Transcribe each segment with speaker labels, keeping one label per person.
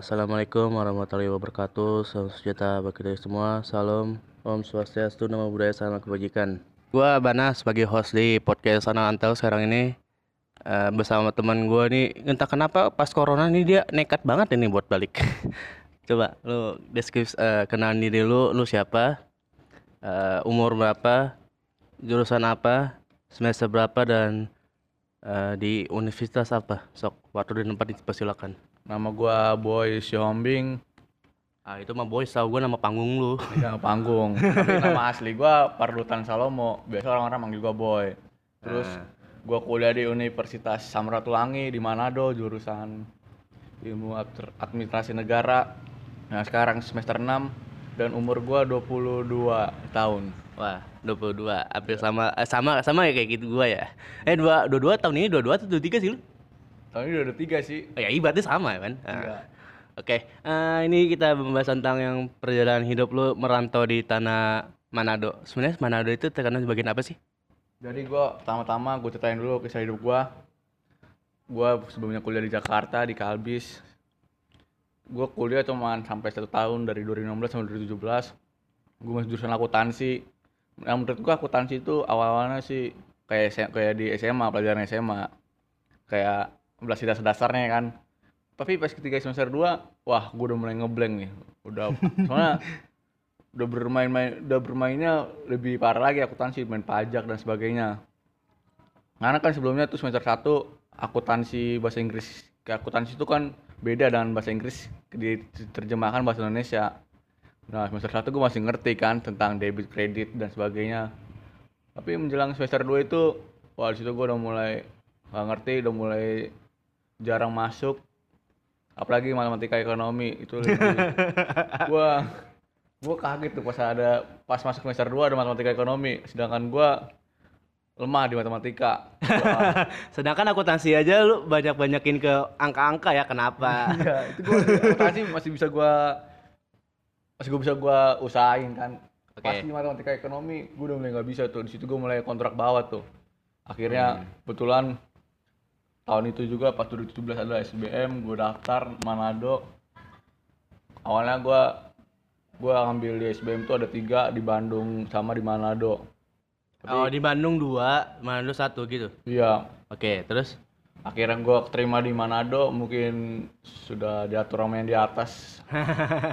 Speaker 1: Assalamualaikum warahmatullahi wabarakatuh. Salam sejahtera bagi kita semua. Salam Om Swastiastu, Namo Buddhaya, Salam Kebajikan. Gua Bana sebagai host di podcast Sana Antau sekarang ini eh, bersama teman gua nih. Entah kenapa pas corona nih dia nekat banget ini buat balik. Coba lu deskripsi eh, kenalan diri lu, lu siapa? Eh, umur berapa? Jurusan apa? Semester berapa dan eh, di universitas apa? Sok, waktu dan tempat dipersilakan.
Speaker 2: Nama gua Boy Siombing,
Speaker 1: Ah itu mah boys tau gue nama panggung lu.
Speaker 2: nama panggung. Tapi nama asli gua Pardutan Salomo. Biasa orang-orang manggil gua Boy. Terus
Speaker 1: Ah.
Speaker 2: gua kuliah di Universitas Samratulangi di Manado jurusan Ilmu Admi- Administrasi Negara. Nah, sekarang semester 6 dan umur gua 22 tahun.
Speaker 1: Wah, 22. Hampir sama eh, sama sama ya kayak gitu gua ya. Eh dua 22 tahun ini 22 atau 23 sih lu?
Speaker 2: Tahun ini udah ada tiga sih.
Speaker 1: Oh, ya ibaratnya sama kan. Ah.
Speaker 2: Iya.
Speaker 1: Oke, eh, ini kita membahas tentang yang perjalanan hidup lu merantau di tanah Manado. Sebenarnya Manado itu terkenal sebagai apa sih?
Speaker 2: Jadi gua pertama-tama gue ceritain dulu kisah hidup gua. Gua sebelumnya kuliah di Jakarta di Kalbis. Gua kuliah cuma sampai satu tahun dari 2016 sampai 2017. Gue masih jurusan akuntansi. Nah, menurut gua akuntansi itu awal-awalnya sih kayak kayak di SMA pelajaran SMA. Kayak belas dasar-dasarnya kan. Tapi pas ketiga semester 2, wah gua udah mulai ngeblank nih. Udah soalnya udah bermain-main udah bermainnya lebih parah lagi akuntansi main pajak dan sebagainya karena kan sebelumnya tuh semester 1 akuntansi bahasa Inggris ke akuntansi itu kan beda dengan bahasa Inggris diterjemahkan bahasa Indonesia nah semester 1 gue masih ngerti kan tentang debit kredit dan sebagainya tapi menjelang semester 2 itu wah di situ gue udah mulai gak ngerti udah mulai jarang masuk apalagi matematika ekonomi itu gua gua kaget tuh pas ada pas masuk semester 2 ada matematika ekonomi sedangkan gua lemah di matematika.
Speaker 1: Sedangkan akuntansi aja lu banyak-banyakin ke angka-angka ya, kenapa?
Speaker 2: iya itu gua akuntansi masih bisa gua masih gua bisa gua usahain kan.
Speaker 1: Oke.
Speaker 2: pas di matematika ekonomi gua udah mulai nggak bisa tuh. Di situ gua mulai kontrak bawah tuh. Akhirnya kebetulan tahun itu juga pas 2017 ada SBM gua daftar Manado awalnya gua gua ngambil di SBM tuh ada tiga di Bandung sama di Manado
Speaker 1: Oh, di Bandung 2, Manado 1 gitu.
Speaker 2: iya
Speaker 1: Oke, terus
Speaker 2: akhirnya gua terima di Manado mungkin sudah diatur sama yang di atas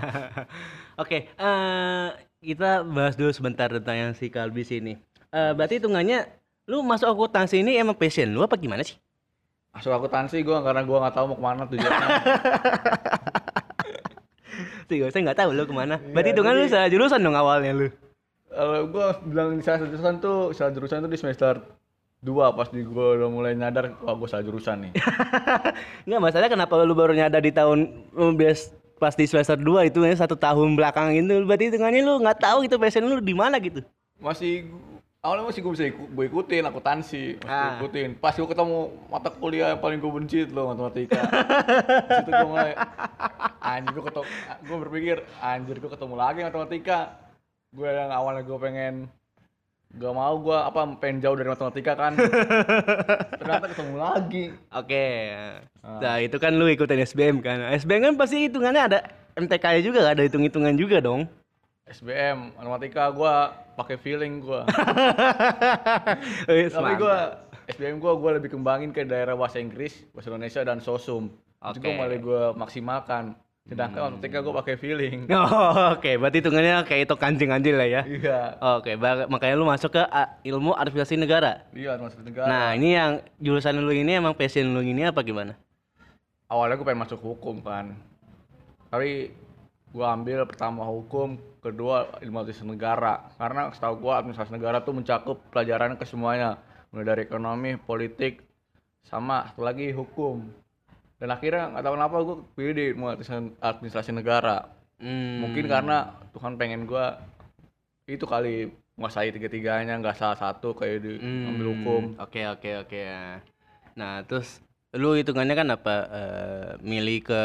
Speaker 1: Oke, eh kita bahas dulu sebentar tentang yang si Kalbis ini. Eh berarti hitungannya lu masuk akuntansi ini emang passion lu apa gimana sih?
Speaker 2: Masuk akuntansi gua karena gua nggak tahu mau ke mana tujuannya
Speaker 1: Sih, saya nggak tahu lu ke mana. Berarti hitungan lu salah jurusan dong awalnya lu.
Speaker 2: kalau gua bilang salah jurusan tuh salah jurusan tuh di semester 2 pas di gua udah mulai nyadar wah gua salah jurusan nih
Speaker 1: Nggak masalah kenapa lu baru nyadar di tahun bias pas di semester 2 itu ya satu tahun belakang itu berarti hitungannya lu nggak tahu gitu passion lu di mana gitu.
Speaker 2: masih awalnya masih gue bisa ikut, gue ikutin akuntansi masih
Speaker 1: Ah.
Speaker 2: ikutin pas gue ketemu mata kuliah yang paling gue benci itu loh matematika situ gue mulai anjir gue ketemu gue berpikir anjir gue ketemu lagi matematika gue yang awalnya gue pengen gak mau gue apa pengen jauh dari matematika kan ternyata ketemu lagi
Speaker 1: Oke. Nah, itu kan lu ikutin SBM kan. SBM kan pasti hitungannya ada MTK juga ada hitung-hitungan juga dong.
Speaker 2: SBM matematika gue pakai feeling gue
Speaker 1: Wih,
Speaker 2: tapi gue SBM gue gue lebih kembangin ke daerah bahasa Inggris bahasa Indonesia dan sosum. Itu gue mulai gue maksimalkan. Sedangkan matematika gue pakai feeling.
Speaker 1: Oh, oke, berarti hitungannya kayak itu kancing-kancing lah ya.
Speaker 2: iya.
Speaker 1: Oke, ba- makanya lu masuk ke ah, ilmu administrasi negara.
Speaker 2: iya masuk negara.
Speaker 1: Nah, ini yang jurusan lu ini emang passion lu ini apa gimana?
Speaker 2: awalnya gue pengen masuk hukum kan. Tapi gue ambil pertama hukum kedua ilmu administrasi negara. Karena setahu gue administrasi negara tuh mencakup pelajaran ke semuanya. Mulai dari ekonomi politik sama satu lagi hukum. Dan akhirnya nggak tahu kenapa gue pilih di ilmu administrasi- administrasi negara.
Speaker 1: Hmm,
Speaker 2: mungkin karena Tuhan pengen gue itu kali menguasai tiga-tiganya nggak salah satu kayak di
Speaker 1: hmm,
Speaker 2: ambil hukum.
Speaker 1: Oke, oke, oke. Nah, terus lu hitungannya kan apa? Eh, milih ke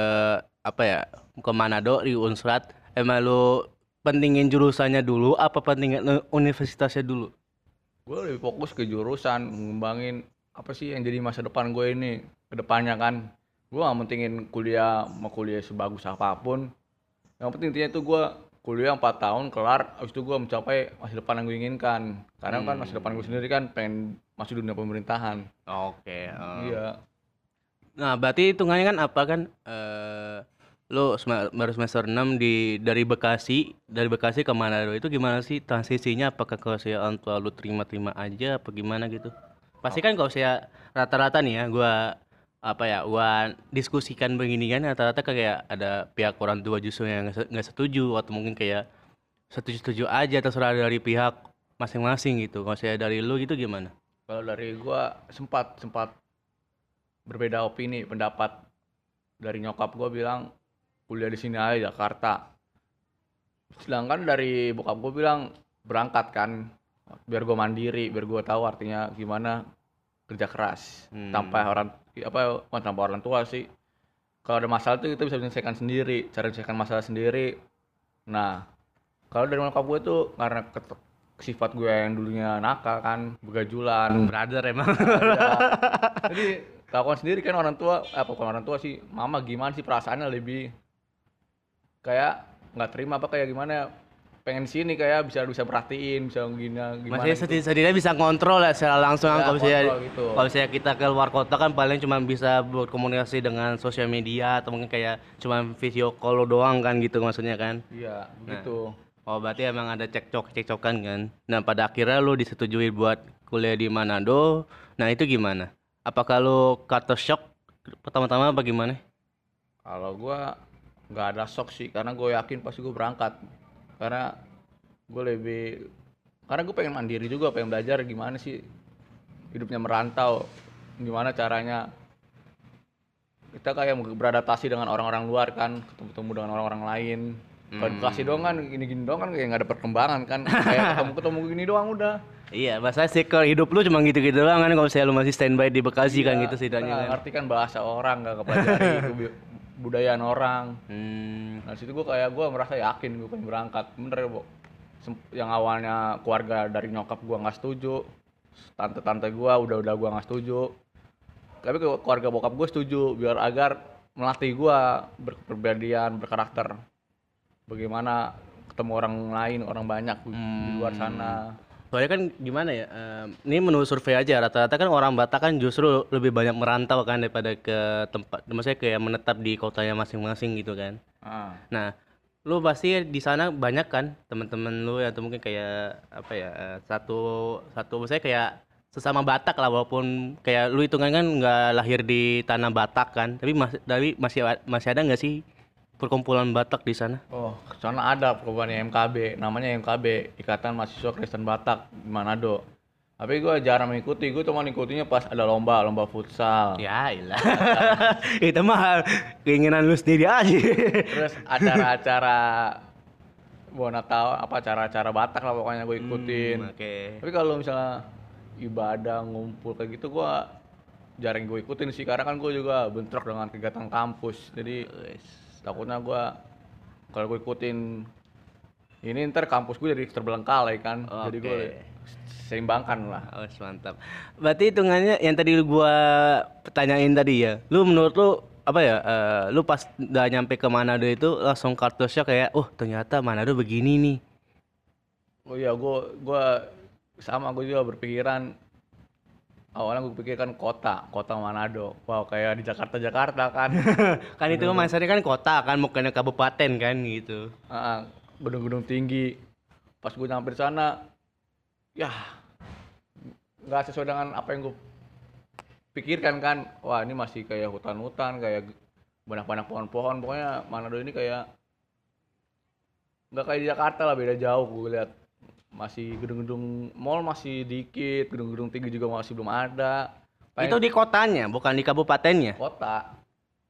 Speaker 1: apa ya? Ke Manado di Unsrat. Emang lu pentingin jurusannya dulu apa pentingin universitasnya dulu?
Speaker 2: gue lebih fokus ke jurusan ngembangin apa sih yang jadi masa depan gue ini ke depannya kan Gua nggak mentingin kuliah mau kuliah sebagus apa pun. Yang penting intinya itu gua kuliah 4 tahun kelar, habis itu gua mencapai masa depan yang gue inginkan. Karena kan masa depan gue sendiri kan pengen masuk dunia pemerintahan.
Speaker 1: Oke. eh.
Speaker 2: Iya.
Speaker 1: Nah, berarti hitungannya kan apa kan? Eh sem- baru semester 6 di dari Bekasi, dari Bekasi ke Manado itu gimana sih transisinya? Apakah kalau saya orang tua lu terima-terima aja apa gimana gitu? Pasti kan kalau saya rata-rata nih ya, gua apa ya, gua diskusikan begini kan rata-rata kayak ada pihak orang tua justru yang nggak setuju atau mungkin kayak setuju-setuju aja terserah dari pihak masing-masing gitu. Kalau saya dari lu gitu gimana?
Speaker 2: Kalau dari gua sempat sempat berbeda opini, pendapat dari nyokap gua bilang kuliah di sini aja Jakarta. Sedangkan dari bokap gua bilang berangkat kan biar gua mandiri, biar gua tahu artinya gimana kerja keras
Speaker 1: Hmm.
Speaker 2: tanpa orang apa bukan tanpa orang tua sih. Kalau ada masalah tuh kita bisa menyelesaikan sendiri, cara menyelesaikan masalah sendiri. Nah, kalau dari nyokap gue tuh karena sifat gue yang dulunya nakal kan, begajulan,
Speaker 1: Brother emang.
Speaker 2: Jadi lakukan sendiri kan orang tua, eh, apa orang tua sih, mama gimana sih perasaannya lebih kayak nggak terima apa kayak gimana pengen sini kayak bisa bisa perhatiin bisa gini gimana
Speaker 1: Masih
Speaker 2: gitu.
Speaker 1: setidaknya bisa ngontrol lah secara langsung
Speaker 2: Ya,
Speaker 1: kalau
Speaker 2: kontrol gitu.
Speaker 1: kalau saya kita keluar kota kan paling cuma bisa berkomunikasi dengan sosial media atau mungkin kayak cuma video call doang kan gitu maksudnya kan.
Speaker 2: iya
Speaker 1: Nah.
Speaker 2: gitu
Speaker 1: Oh berarti emang ada cekcok cekcokan kan. Nah pada akhirnya lu disetujui buat kuliah di Manado. Nah itu gimana? Apakah lu kata shock pertama-tama apa gimana?
Speaker 2: kalau gua nggak ada shock sih karena gue yakin pasti gue berangkat. Karena gue lebih karena gue pengen mandiri juga pengen belajar gimana sih hidupnya merantau gimana caranya kita kayak beradaptasi dengan orang-orang luar kan ketemu-ketemu dengan orang-orang lain. Kalau di Bekasi doang kan gini-gini doang kan kayak nggak ada perkembangan kan. Kayak ketemu-ketemu gini doang udah
Speaker 1: Iya, bahasa circle hidup lu cuma gitu-gitu doang kan kalau misalnya lu masih standby di Bekasi kan
Speaker 2: Iya,
Speaker 1: gitu setidaknya kan.
Speaker 2: ngerti kan bahasa orang nggak kepelajari budayaan orang.
Speaker 1: Hmm,
Speaker 2: Nah situ gue kayak gue merasa yakin gue pengen berangkat. Bener ya Bo? Sem- yang awalnya keluarga dari nyokap gue nggak setuju tante-tante gue udah-udah gue nggak setuju. Tapi ke- keluarga bokap gue setuju biar agar melatih gue berkepribadian berkarakter. Bagaimana ketemu orang lain orang banyak di di luar sana
Speaker 1: Soalnya kan gimana ya, em, ini menurut survei aja rata-rata kan orang Batak kan justru lebih banyak merantau kan daripada ke tempat, maksudnya kayak menetap di kotanya masing-masing gitu kan.
Speaker 2: ah
Speaker 1: Nah, lu pasti di sana banyak kan teman-teman lu atau mungkin kayak apa ya eh, satu satu maksudnya kayak sesama Batak lah walaupun kayak lu hitungan kan nggak lahir di tanah Batak kan, tapi masih tapi masih masih ada nggak sih perkumpulan Batak di sana?
Speaker 2: Oh, sana ada perkumpulan MKB, namanya MKB, Ikatan Mahasiswa Kristen Batak di Manado. Tapi gue jarang mengikuti, gue cuma ikutinya pas ada lomba, lomba futsal.
Speaker 1: Ya, ilah. Itu mah keinginan lu sendiri aja.
Speaker 2: Terus acara-acara buat Natal, apa acara-acara Batak lah pokoknya gue ikutin.
Speaker 1: Hmm, Oke.
Speaker 2: Tapi kalau misalnya ibadah ngumpul kayak gitu gue jarang gue ikutin sih, karena kan gue juga bentrok dengan kegiatan kampus. Jadi takutnya gue kalau gue ikutin ini ntar kampus gue jadi terbelengkalai kan. Jadi gue seimbangkan lah.
Speaker 1: Oh, mantap. Berarti hitungannya yang tadi gua tanyain tadi ya. Lu menurut lu apa ya? eh, lu pas udah nyampe ke Manado itu langsung kartu shock kayak, "Oh, ternyata Manado begini nih."
Speaker 2: Oh iya, gue gua sama gue juga berpikiran awalnya gue pikirkan kota, kota Manado. Wow, kayak di Jakarta Jakarta kan.
Speaker 1: kan itu kan masanya kan kota kan bukannya kabupaten kan gitu.
Speaker 2: Ah, gedung-gedung tinggi. Pas gue nyampe di sana, ya nggak sesuai dengan apa yang gue pikirkan kan. Wah ini masih kayak hutan-hutan, kayak banyak-banyak pohon-pohon. Pokoknya Manado ini kayak nggak kayak di Jakarta lah, beda jauh gue lihat. Masih gedung-gedung mall masih dikit, gedung-gedung tinggi juga masih belum ada. Paling
Speaker 1: Itu di kotanya, bukan di kabupatennya.
Speaker 2: kota.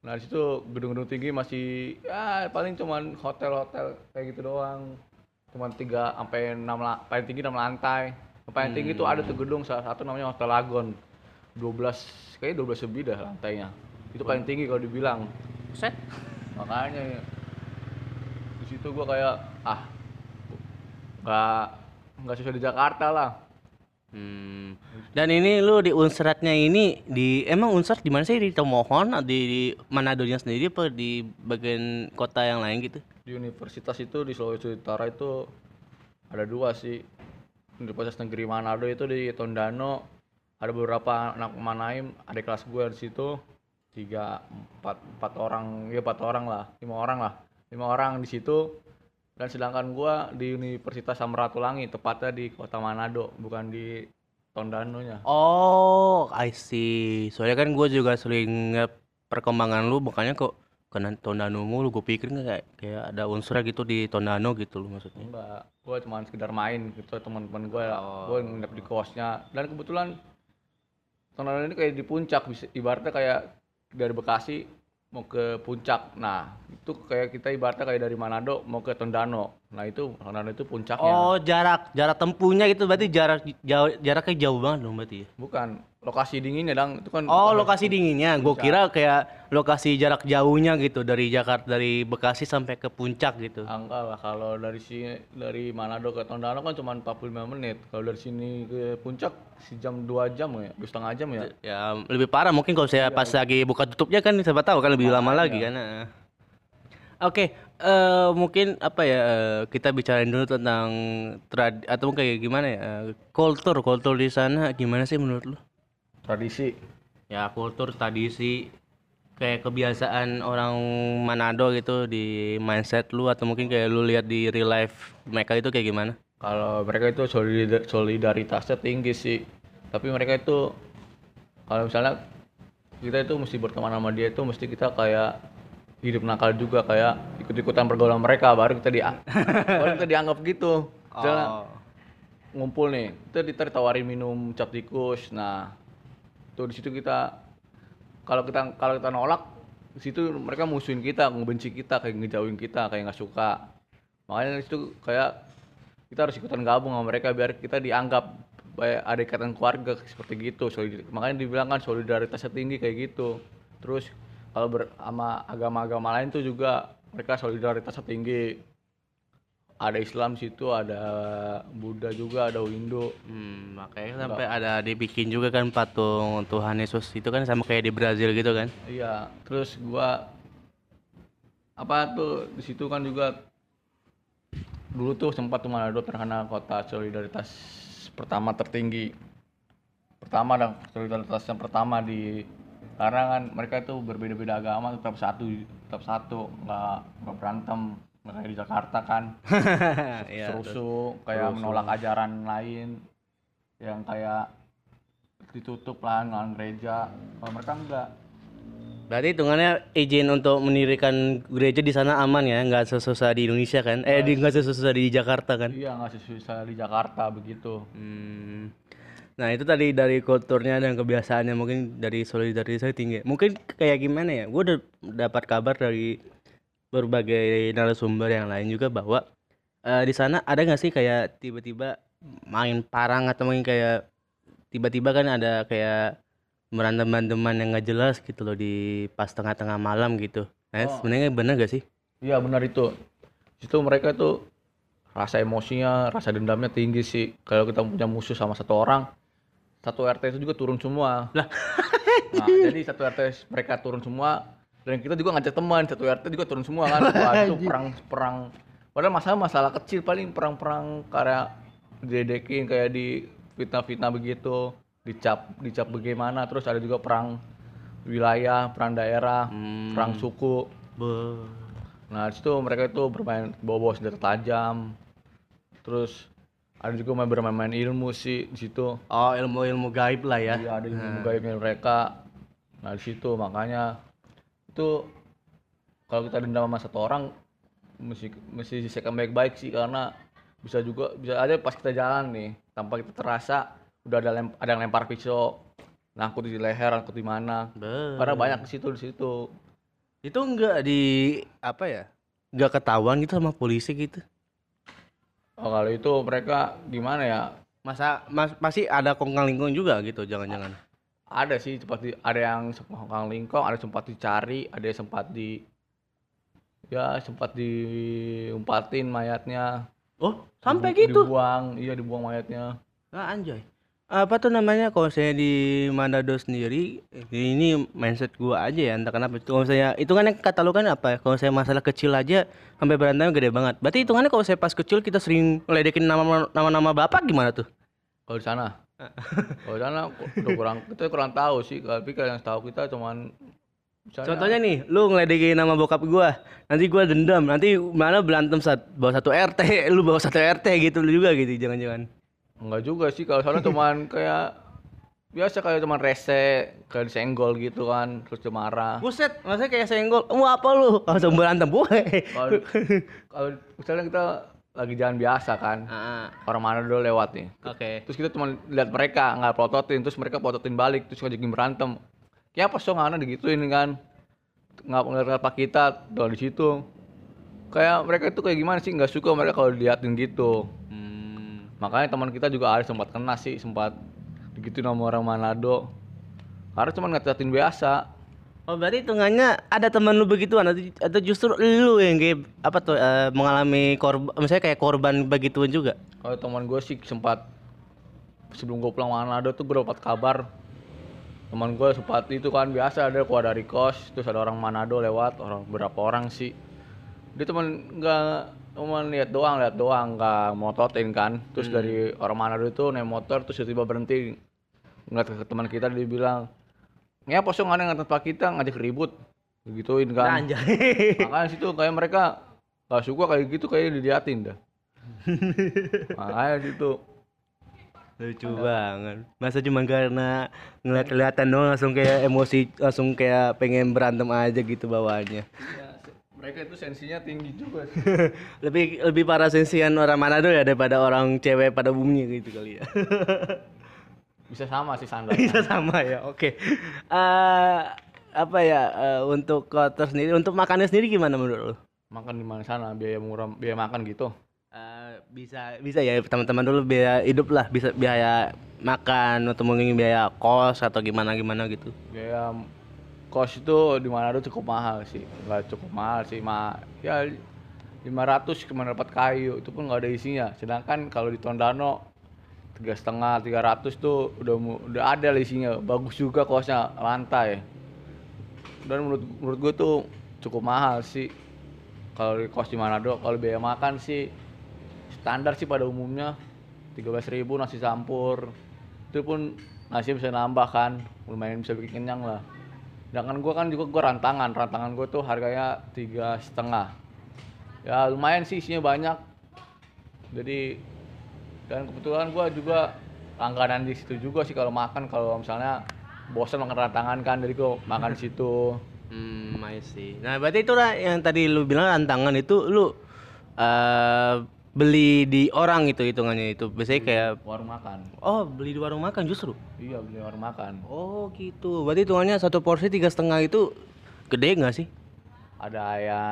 Speaker 2: Nah di situ gedung-gedung tinggi masih ya paling cuman hotel-hotel kayak gitu doang. Cuman tiga sampai enam la- paling tinggi enam lantai. Yang Paling tinggi tuh ada tuh gedung salah satu namanya Hotel Lagon. 12 kayaknya 12 lebih dah lantainya. Itu paling tinggi kalau dibilang.
Speaker 1: Set.
Speaker 2: Makanya ya, di situ gua kayak ah nggak nggak sesuai di Jakarta lah.
Speaker 1: Hmm. Dan ini lu di Unsratnya ini di emang Unsrat di mana sih di Tomohon atau di, di Manadonya sendiri apa di bagian kota yang lain gitu?
Speaker 2: Di universitas itu di Sulawesi Utara itu ada dua sih. Universitas Negeri Manado itu di Tondano. Ada beberapa anak Manaim, ada kelas gue di situ. Tiga, empat, empat orang, ya empat orang lah, lima orang lah, lima orang di situ. Dan sedangkan gua di Universitas Samratulangi, tepatnya di kota Manado, bukan di Tondano-nya.
Speaker 1: Oh, I see. Soalnya kan gue juga sering perkembangan lu, makanya kok kena Tondano mulu. Gue pikir kayak, kayak ada unsurnya gitu di Tondano gitu loh maksudnya.
Speaker 2: Enggak, gue cuma sekedar main gitu teman-teman gue gue nginep di kosnya dan kebetulan Tondano ini kayak di puncak bisa ibaratnya kayak dari Bekasi mau ke puncak. Nah itu kayak kita ibaratnya kayak dari Manado mau ke Tondano nah itu Tondano itu puncaknya
Speaker 1: Oh, jarak jarak tempuhnya gitu berarti jarak jauh jaraknya jauh banget dong berarti ya.
Speaker 2: bukan lokasi dinginnya dang itu kan
Speaker 1: Oh, lokasi dinginnya. Gue kira kayak lokasi jarak jauhnya gitu dari Jakarta dari Bekasi sampai ke puncak gitu.
Speaker 2: Angka lah kalau dari sini dari Manado ke Tondano kan cuma 45 menit kalau dari sini ke puncak sejam dua jam ya dua setengah jam ya
Speaker 1: Ya lebih parah mungkin kalau saya pas lagi buka tutupnya kan siapa tahu kan lebih lama lagi kan. Nah. Oke, eh, mungkin apa ya eh, kita bicarain dulu tentang trad atau kayak gimana ya eh, kultur kultur di sana gimana sih menurut lu?
Speaker 2: tradisi
Speaker 1: Ya kultur tradisi kayak kebiasaan orang Manado gitu di mindset lu atau mungkin kayak lu lihat di real life mereka itu kayak gimana?
Speaker 2: kalau mereka itu solidar- solidaritasnya tinggi sih tapi mereka itu kalau misalnya kita itu mesti berteman sama dia itu mesti kita kayak hidup nakal juga kayak ikut-ikutan pergaulan mereka baru kita dia baru kita dianggap gitu. Misalnya ngumpul nih kita ditawarin minum cap tikus. Nah tuh di situ kita kalau kita kalau kita nolak di situ mereka musuhin kita ngebenci kita kayak ngejauhin kita kayak nggak suka. Makanya di situ kayak kita harus ikutan gabung sama mereka biar kita dianggap kayak ada ikatan keluarga seperti gitu. Solid- makanya dibilang kan solidaritasnya tinggi kayak gitu. Terus kalau ber, sama agama-agama lain tuh juga mereka solidaritasnya tinggi ada Islam situ ada Buddha juga ada Hindu
Speaker 1: Hmm, makanya sampai ada dibikin juga kan patung Tuhan Yesus itu kan sama kayak di Brazil gitu kan.
Speaker 2: Iya, terus gua apa tuh di situ kan juga dulu tuh sempat tuh Manado terkenal kota solidaritas pertama tertinggi. Pertama dan solidaritas yang pertama di karena kan mereka itu berbeda-beda agama tetap satu tetap satu nggak nggak berantem nggak kayak di Jakarta kan
Speaker 1: Iya.
Speaker 2: serusuh kayak menolak ajaran lain yang kayak ditutup lah dengan gereja kalau mereka enggak
Speaker 1: Berarti hitungannya izin untuk mendirikan gereja di sana aman ya, nggak sesusah di Indonesia kan? Eh, nggak sesusah di Jakarta kan?
Speaker 2: Iya nggak susah di Jakarta begitu.
Speaker 1: Hmm. Nah itu tadi dari kulturnya dan kebiasaannya mungkin dari solidaritasnya tinggi. Mungkin kayak gimana ya? Gue udah dapat kabar dari berbagai narasumber yang lain juga bahwa eh, di sana ada nggak sih kayak tiba-tiba main parang atau mungkin kayak tiba-tiba kan ada kayak berantem-beranteman yang nggak jelas gitu loh di pas tengah-tengah malam gitu. Nah, sebenarnya bener gak sih?
Speaker 2: Iya benar itu. Itu mereka tuh rasa emosinya, rasa dendamnya tinggi sih. Kalau kita punya musuh sama satu orang, satu RT itu juga turun semua.
Speaker 1: Lah.
Speaker 2: Nah, jadi satu RT mereka turun semua dan kita juga ngajak teman satu RT juga turun semua kan. Wah, itu perang perang padahal masalah masalah kecil paling perang-perang kayak diledekin kayak di fitnah-fitnah begitu, dicap dicap bagaimana terus ada juga perang wilayah, perang daerah,
Speaker 1: Hmm.
Speaker 2: perang suku.
Speaker 1: Be-
Speaker 2: Nah, di situ mereka itu bermain bawa-bawa senjata tajam. Terus ada juga main bermain-main ilmu sih di situ.
Speaker 1: Oh ilmu-ilmu gaib lah ya.
Speaker 2: Iya, ada ilmu gaibnya mereka. Nah, di situ makanya itu kalau kita dendam sama satu orang mesti mesti disekan baik-baik sih karena bisa juga bisa aja pas kita jalan nih tanpa kita terasa udah ada lem, ada yang lempar pisau nangkut di leher, nangkut di mana.
Speaker 1: Be-
Speaker 2: Karena banyak di situ di situ.
Speaker 1: Itu enggak di apa ya? Enggak ketahuan gitu sama polisi gitu.
Speaker 2: Oh, kalau itu mereka gimana ya?
Speaker 1: Masa mas, pasti ada kongkang lingkung juga gitu jangan-jangan.
Speaker 2: ada sih sempat di, ada yang sempat kang lingkong ada sempat dicari ada yang sempat di ya sempat diumpatin mayatnya
Speaker 1: Oh, sampai
Speaker 2: Dibu-
Speaker 1: gitu.
Speaker 2: dibuang iya dibuang mayatnya
Speaker 1: Ah, anjay. Apa tuh namanya? Kalau saya di Manado sendiri ini mindset gua aja ya entah kenapa. Itu kalau saya hitungannya kata lu kan apa ya? Kalau saya masalah kecil aja sampai berantemnya gede banget. Berarti hitungannya kalau saya pas kecil kita sering ngeledekin nama nama nama bapak gimana tuh?
Speaker 2: Kalau di sana, kalau di sana udah kurang kita kurang tahu sih. Tapi kalau yang tahu kita cuman misalnya-
Speaker 1: contohnya nih lu ngeledekin nama bokap gua. Nanti gua dendam. Nanti mana berantem saat bawa satu RT lu bawa satu RT gitu lu juga gitu jangan-jangan
Speaker 2: Enggak juga sih kalau sana cuman kayak biasa kayak cuman rese, kayak disenggol gitu kan, terus dia marah.
Speaker 1: buset maksudnya kayak senggol mau apa lu langsung berantem boleh
Speaker 2: Kalau misalnya kita lagi jalan biasa kan,
Speaker 1: ah
Speaker 2: orang mana dulu lewat nih.
Speaker 1: oke
Speaker 2: Terus kita cuma lihat mereka nggak plototin, terus mereka plototin balik, terus ngajakin berantem. Ya apa so ngana digituin kan? Nggak ngeliat apa kita kalau di situ. Kayak mereka itu kayak gimana sih nggak suka mereka kalau diliatin gitu. Makanya teman kita juga ada sempat kena sih, sempat digituin sama orang Manado. Karena cuma ngeliatin biasa.
Speaker 1: Oh berarti hitungannya ada teman lu begituan atau, atau justru lu yang kayak apa tuh eh, mengalami korban misalnya kayak korban begituan juga
Speaker 2: Kalau teman gue sih sempat sebelum gue pulang Manado tuh gue dapat kabar teman gue sempat itu kan biasa ada keluar dari kos terus ada orang Manado lewat orang berapa orang sih dia teman nggak cuma lihat doang lihat doang nggak mototin kan. Terus dari orang Manado itu naik motor terus tiba-tiba berhenti. Ngeliat ke teman kita dia bilang ya posong ada ngeliat pak kita ngajak ribut. Gituin kan.
Speaker 1: Anjay.
Speaker 2: Makanya situ kayak mereka gak suka kayak gitu kayak diliatin dah. Makanya situ.
Speaker 1: Lucu banget. Masa cuma karena ngeliat kelihatan doang langsung kayak emosi langsung kayak pengen berantem aja gitu bawaannya.
Speaker 2: Ya, mereka itu sensinya tinggi juga sih.
Speaker 1: lebih lebih parah sensian orang Manado ya daripada orang cewek pada umumnya gitu kali ya
Speaker 2: Bisa sama sih sandal.
Speaker 1: Bisa sama ya, oke. Eh, apa ya eh, untuk kotor sendiri, untuk makannya sendiri gimana menurut lo?
Speaker 2: Makan di mana sana biaya murah, biaya makan gitu.
Speaker 1: Eh, bisa bisa ya teman-teman dulu biaya hidup lah, bisa biaya makan atau mungkin biaya kos atau gimana gimana gitu.
Speaker 2: Biaya kos itu di Manado cukup mahal sih. Enggak cukup mahal sih, ma ya 500 cuma dapat kayu, itu pun nggak ada isinya. Sedangkan kalau di Tondano tiga setengah, tiga ratus tuh udah udah ada isinya. Bagus juga kosnya, lantai. Dan menurut menurut gue tuh cukup mahal sih. Kalau di kos di Manado, kalau biaya makan sih standar sih pada umumnya 13.000 nasi campur. Itu pun nasi bisa nambah kan, lumayan bisa bikin kenyang lah. Sedangkan gue kan juga gue rantangan, rantangan gue tuh harganya tiga setengah. Ya lumayan sih isinya banyak. Jadi dan kebetulan gue juga langganan di situ juga sih kalau makan kalau misalnya bosan makan rantangan kan, jadi gue makan di situ.
Speaker 1: Hmm, I. Nah, berarti itu lah yang tadi lu bilang tantangan itu lu eh beli di orang itu hitungannya itu. Biasanya kayak
Speaker 2: Warung makan.
Speaker 1: oh, beli di warung makan justru.
Speaker 2: Iya beli warung makan.
Speaker 1: Oh, gitu. Berarti hitungannya satu porsi tiga setengah itu gede nggak sih?
Speaker 2: Ada ya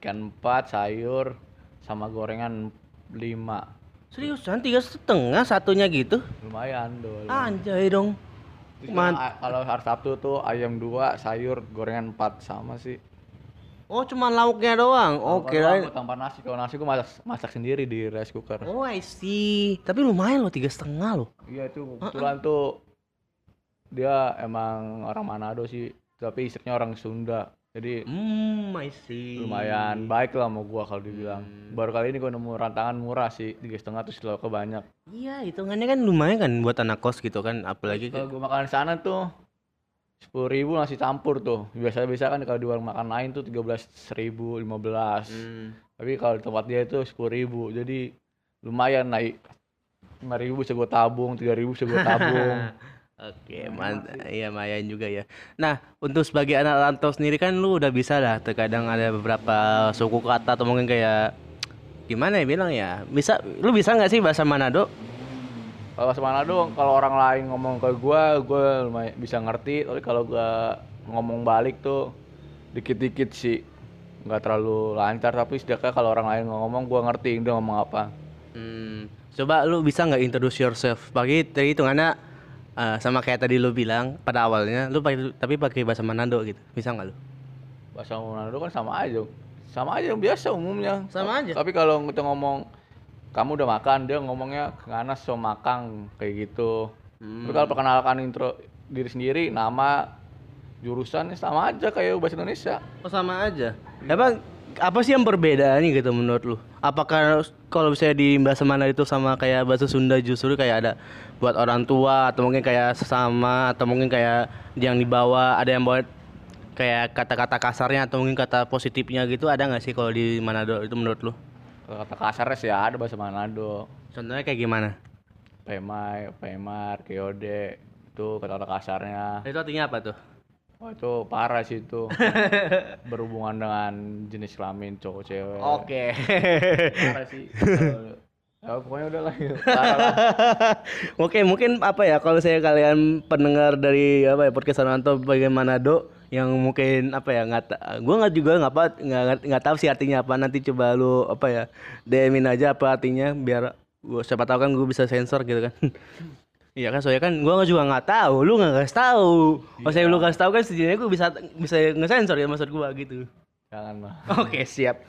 Speaker 2: ikan empat, sayur, sama gorengan lima.
Speaker 1: Seriusan tiga setengah satunya gitu?
Speaker 2: Lumayan dong.
Speaker 1: Anjay dong. Man-
Speaker 2: Kalau hari Sabtu tuh ayam dua, sayur, gorengan empat sama sih.
Speaker 1: Oh, cuma lauknya doang. Oke.
Speaker 2: Kalau gua tanpa nasi, kalau nasi gua masak masak sendiri di rice cooker.
Speaker 1: Oh, I see. Tapi lumayan loh tiga setengah loh.
Speaker 2: Iya itu kebetulan tuh dia emang orang Manado sih, tapi istrinya orang Sunda. Jadi
Speaker 1: Hmm, I see.
Speaker 2: lumayan baik lah mau gua kalau dibilang. Baru kali ini gua nemu rantangan murah sih, tiga setengah terus ke banyak.
Speaker 1: Iya, hitungannya kan lumayan kan buat anak kos gitu kan, apalagi
Speaker 2: Kalau gua makan di sana tuh sepuluh ribu nasi campur tuh. Biasa biasa kan kalau di warung makan lain tuh tiga belas ribu, lima belas.
Speaker 1: Hmm.
Speaker 2: Tapi kalau di tempat dia itu sepuluh ribu, jadi lumayan naik. Lima ribu bisa gua tabung, tiga ribu bisa gua tabung.
Speaker 1: Oke, mantap. Iya, lumayan juga ya. Nah, untuk sebagai anak rantau sendiri kan lu udah bisa lah. Terkadang ada beberapa suku kata atau mungkin kayak gimana ya bilang ya? Bisa, lu bisa nggak sih bahasa Manado?
Speaker 2: Kalau sama Manado, kalau orang lain ngomong ke gua, gua lumayan bisa ngerti. Tapi kalau gua ngomong balik tuh dikit-dikit sih, nggak terlalu lancar. Tapi setidaknya kalau orang lain ngomong, gua ngerti dia ngomong apa.
Speaker 1: Hmm, coba lu bisa nggak introduce yourself? Pagi tadi hitungannya eh, sama kayak tadi lu bilang pada awalnya, lu pakai tapi pakai bahasa Manado gitu. Bisa nggak lu?
Speaker 2: Bahasa Manado kan sama aja, sama aja yang biasa umumnya.
Speaker 1: Sama aja.
Speaker 2: Tapi kalau kita ngomong kamu udah makan, dia ngomongnya nganas so makang kayak gitu. Tapi kalau perkenalkan intro diri sendiri, nama, jurusan sama aja kayak bahasa Indonesia.
Speaker 1: Oh sama aja. Apa apa sih yang perbedaannya gitu menurut lu? Apakah kalau misalnya di bahasa mana itu sama kayak bahasa Sunda justru kayak ada buat orang tua atau mungkin kayak sesama atau mungkin kayak yang dibawa ada yang buat kayak kata-kata kasarnya atau mungkin kata positifnya gitu ada nggak sih kalau di Manado itu menurut lu?
Speaker 2: Kata kasarnya sih ada bahasa Manado.
Speaker 1: Contohnya kayak gimana?
Speaker 2: Pemai, Pemar, Keode, itu kata-kata kasarnya.
Speaker 1: Itu artinya apa tuh?
Speaker 2: Wah itu parah sih itu. Berhubungan dengan jenis kelamin cowok cewek.
Speaker 1: Oke.
Speaker 2: Parah sih. ya pokoknya udah lah. Lah.
Speaker 1: Oke, mungkin apa ya kalau saya kalian pendengar dari apa ya podcast Sananto bagian Manado yang mungkin apa ya nggak gua nggak juga nggak apa nggak tahu sih artinya apa. Nanti coba lu apa ya DM-in aja apa artinya biar gua siapa tahu kan gua bisa sensor gitu kan. Iya kan soalnya kan gua nggak juga nggak tahu lu nggak kasih tahu. Kalau saya lu kasih tahu kan setidaknya gua bisa bisa ngesensor ya maksud gua gitu.
Speaker 2: Jangan mah.
Speaker 1: Oke siap.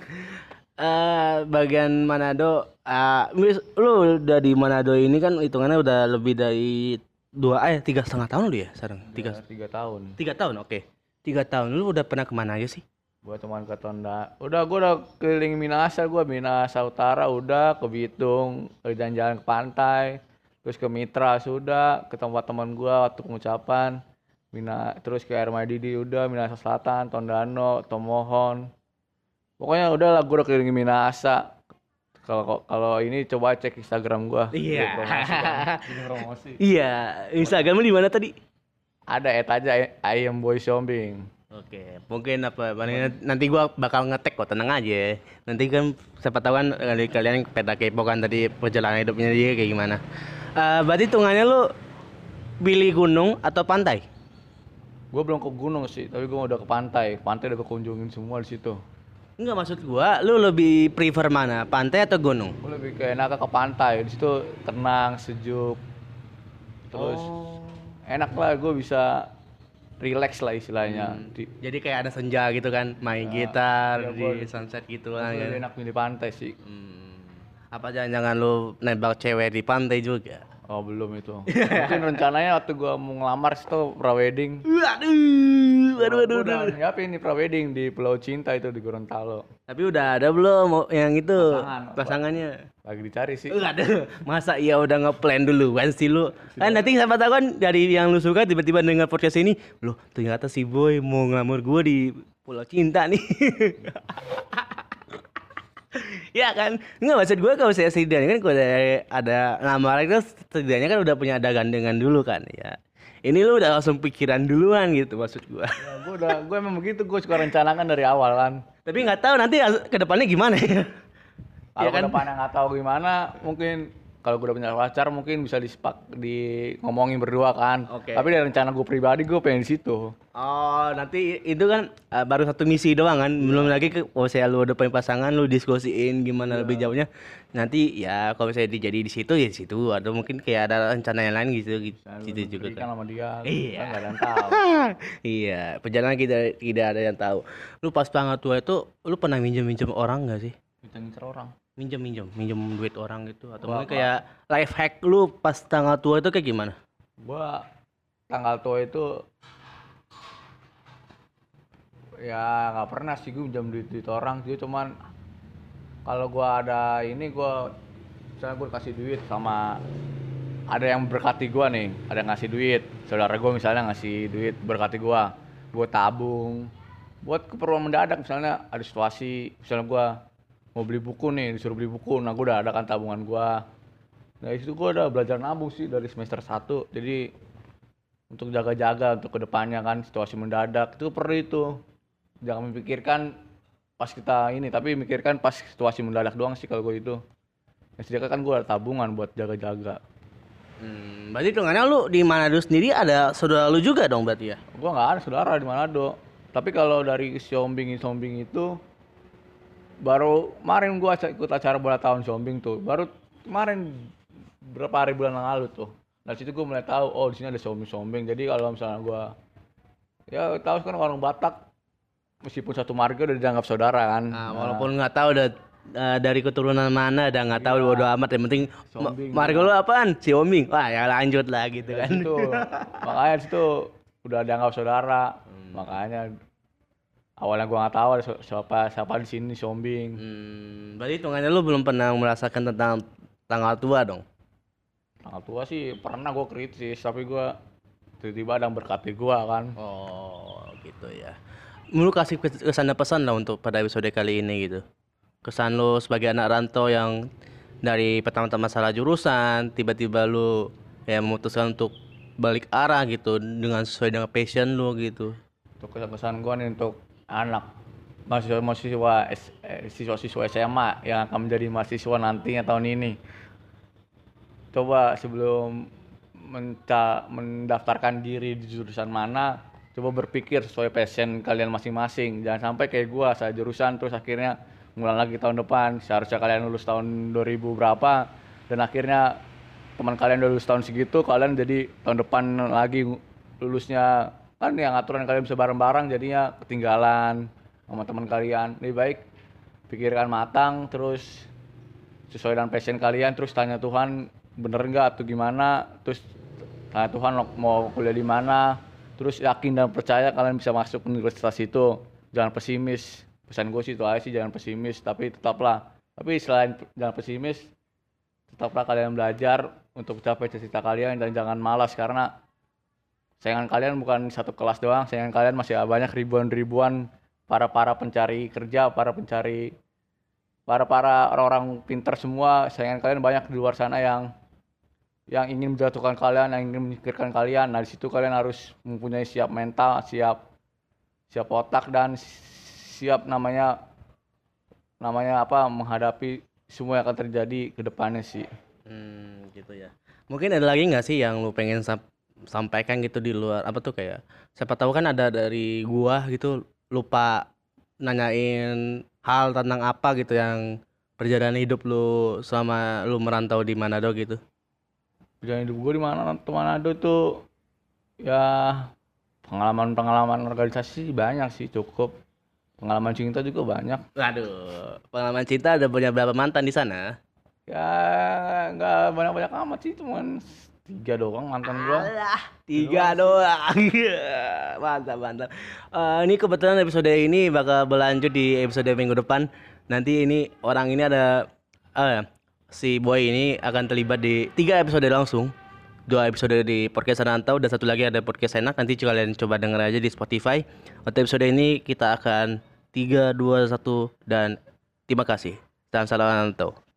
Speaker 1: Eh bagian Manado, eh mis- lu udah di Manado ini kan hitungannya udah lebih dari dua eh tiga setengah tahun lu ya sekarang? Tiga
Speaker 2: Tiga, tiga tahun.
Speaker 1: tiga tahun oke tiga tahun lu udah pernah ke mana aja sih
Speaker 2: Gua teman ke Tonda. Udah gua udah keliling Minasa gua Minasa Utara udah ke Bitung, ke jalan-jalan ke pantai, terus ke Mitra sudah, ke tempat teman gua waktu pengucapan. Mina terus ke Air Madidi udah, Minasa Selatan, Tondano, Tomohon. Pokoknya udah lah gua udah keliling Minasa. Kalau kalau ini coba cek Instagram gua.
Speaker 1: Iya.
Speaker 2: Promosi kan.
Speaker 1: Iya Instagram lu di mana tadi
Speaker 2: Ada et aja I am boy shopping.
Speaker 1: Oke, mungkin apa paling nanti gua bakal ngetek kok, tenang aja. Nanti kan siapa tahu kan kali kalian peta kepo kan tadi perjalanan hidupnya dia kayak gimana. Eh berarti hitungannya lu pilih gunung atau pantai?
Speaker 2: Gue belum ke gunung sih, tapi gue udah ke pantai. Pantai udah kekunjungin semua di situ.
Speaker 1: Enggak maksud gua, lu lebih prefer mana? Pantai atau gunung?
Speaker 2: Gue lebih ke enak ke pantai. Di situ tenang, sejuk. Terus enak lah gue bisa relax lah istilahnya. Di,
Speaker 1: Jadi kayak ada senja gitu kan, main gitar
Speaker 2: iya,
Speaker 1: di sunset gitu lah kan.
Speaker 2: enak milih pantai sih.
Speaker 1: Hmm. Apa jangan-jangan lu nembak cewek di pantai juga?
Speaker 2: Oh belum itu. Mungkin rencananya waktu gue mau ngelamar situ prawedding.
Speaker 1: Waduh, waduh, waduh,
Speaker 2: Gua udah
Speaker 1: waduh.
Speaker 2: nyiapin nih prawedding di Pulau Cinta itu di Gorontalo.
Speaker 1: Tapi udah ada belum yang itu
Speaker 2: Pasangan.
Speaker 1: pasangannya?
Speaker 2: Lagi dicari sih.
Speaker 1: Enggak ada. Masa iya udah ngeplan dulu kan sih lu? Kan nanti siapa tahu kan dari yang lu suka tiba-tiba dengar podcast ini, loh ternyata si boy mau ngelamar gua di Pulau Cinta nih. ya kan? Enggak maksud gua kalau saya setidaknya kan kalau ada, ada lamaran itu setidaknya kan udah punya ada gandengan dulu kan ya. Ini lu udah langsung pikiran duluan gitu maksud gua.
Speaker 2: Ya, gue udah, gue emang begitu. Gue suka rencanakan dari awal kan.
Speaker 1: Tapi nggak tahu nanti ke depannya gimana ya.
Speaker 2: Kalau
Speaker 1: Iya kan?
Speaker 2: ke depannya nggak tahu gimana, mungkin kalau gue udah punya pacar mungkin bisa disepak di ngomongin berdua kan.
Speaker 1: Oke.
Speaker 2: Tapi dari rencana gue pribadi gue pengen di situ.
Speaker 1: Oh, nanti itu kan eh, baru satu misi doang kan. Belum lagi ke kalau saya lu udah punya pasangan lu diskusiin gimana lebih jauhnya. Nanti ya kalau saya dijadi di situ ya di situ atau mungkin kayak ada rencana yang lain gitu gitu,
Speaker 2: Dan
Speaker 1: gitu juga kan.
Speaker 2: sama dia.
Speaker 1: Iya.
Speaker 2: Kan ada yang tahu.
Speaker 1: iya, perjalanan kita tidak ada yang tahu. Lu pas tanggal tua itu lu pernah minjem-minjem orang gak sih?
Speaker 2: Ngincer orang.
Speaker 1: Minjem-minjem, minjem. Duit orang gitu. Atau
Speaker 2: Wah,
Speaker 1: mungkin kayak life hack lu pas tanggal tua itu kayak gimana?
Speaker 2: Gue tanggal tua itu ya nggak pernah sih gue jam duit duit orang sih. Cuman kalau gua ada ini gua misalnya gue kasih duit sama ada yang berkati gua nih ada yang ngasih duit. Saudara gua misalnya ngasih duit berkati gua gua tabung. Buat keperluan mendadak misalnya ada situasi misalnya gua mau beli buku nih disuruh beli buku. Nah gua udah ada kan tabungan gua. Nah itu gua udah belajar nabung sih dari semester 1 jadi untuk jaga-jaga untuk ke depannya kan situasi mendadak. Itu perlu itu. Jangan memikirkan pas kita ini tapi mikirkan pas situasi mendadak doang sih kalau gue itu. Ya sediakan kan gue ada tabungan buat jaga-jaga.
Speaker 1: Hmm, berarti hitungannya lu di Manado sendiri ada saudara lu juga dong berarti ya?
Speaker 2: gue nggak ada saudara di Manado. Tapi kalau dari Siombing Siombing itu baru kemarin gue ikut acara bola tahun Siombing tuh. Baru kemarin berapa hari bulan yang lalu tuh. Dari situ gue mulai tahu oh di sini ada Siombing Siombing jadi kalau misalnya gue ya tahu kan orang Batak meskipun satu marga udah dianggap saudara kan.
Speaker 1: Nah, walaupun nggak tahu udah eh, dari keturunan mana dah nggak tahu bodo amat. Yang penting ma-
Speaker 2: Siombing.
Speaker 1: marga lu apaan? Si Oming wah ya lanjut lah gitu kan.
Speaker 2: Itu makanya situ udah dianggap saudara.
Speaker 1: Hmm.
Speaker 2: Makanya awalnya gua nggak tahu ada si- siapa siapa di sini Sombing.
Speaker 1: hmm, berarti hitungannya lu belum pernah merasakan tentang tanggal tua dong
Speaker 2: Tanggal tua sih pernah gua kritis tapi gua tiba-tiba ada yang berkati gua kan.
Speaker 1: oh gitu ya lu kasih kes- kesan dan pesan lah untuk pada episode kali ini gitu kesan lu sebagai anak rantau yang dari pertama-tama salah jurusan tiba-tiba lu ya memutuskan untuk balik arah gitu dengan sesuai dengan passion lu gitu
Speaker 2: Untuk kesan-kesan gua nih untuk anak mahasiswa-mahasiswa eh, siswa-siswa SMA yang akan menjadi mahasiswa nantinya tahun ini. Coba sebelum menca mendaftarkan diri di jurusan mana, coba berpikir sesuai passion kalian masing-masing. Jangan sampai kayak gua saya jurusan terus akhirnya ngulang lagi tahun depan. Seharusnya kalian lulus tahun 2000 berapa dan akhirnya teman kalian udah lulus tahun segitu, kalian jadi tahun depan lagi lulusnya kan yang aturan kalian bisa bareng-bareng jadinya ketinggalan sama teman kalian. Lebih baik pikirkan matang terus sesuai dengan passion kalian terus tanya Tuhan bener nggak atau gimana? Terus tanya Tuhan mau kuliah di mana? Terus yakin dan percaya kalian bisa masuk universitas itu. Jangan pesimis. Pesan gue sih itu aja sih jangan pesimis. Tapi tetaplah. Tapi selain jangan pesimis tetaplah kalian belajar untuk mencapai cita-cita kalian dan jangan malas karena saingan kalian bukan satu kelas doang saingan kalian masih banyak ribuan-ribuan para para pencari kerja para pencari para para orang-orang pintar semua. Saingan kalian banyak di luar sana yang yang ingin menjatuhkan kalian yang ingin menyingkirkan kalian. Nah di situ kalian harus mempunyai siap mental siap siap otak dan siap namanya namanya apa menghadapi semua yang akan terjadi ke depannya sih.
Speaker 1: Hmm, gitu ya. Mungkin ada lagi nggak sih yang lu pengen sampaikan gitu di luar apa tuh kayak siapa tahu kan ada dari gua gitu lupa nanyain hal tentang apa gitu yang perjalanan hidup lu selama lu merantau di Manado gitu.
Speaker 2: perjalanan hidup gue di mana Manado tuh ya pengalaman-pengalaman organisasi banyak sih cukup pengalaman cinta juga banyak
Speaker 1: Waduh, pengalaman cinta ada punya berapa mantan di sana?
Speaker 2: ya nggak banyak-banyak amat sih cuman tiga doang mantan gua
Speaker 1: Alah, tiga doang. mantap, mantap. Eh, ini kebetulan episode ini bakal berlanjut di episode minggu depan. Nanti ini orang ini ada eh si boy ini akan terlibat di tiga episode langsung. Dua episode di podcast Rantau dan satu lagi ada podcast enak. Nanti kalian coba denger aja di Spotify. Untuk episode ini kita akan tiga dua satu dan terima kasih. Dan salam Rantau.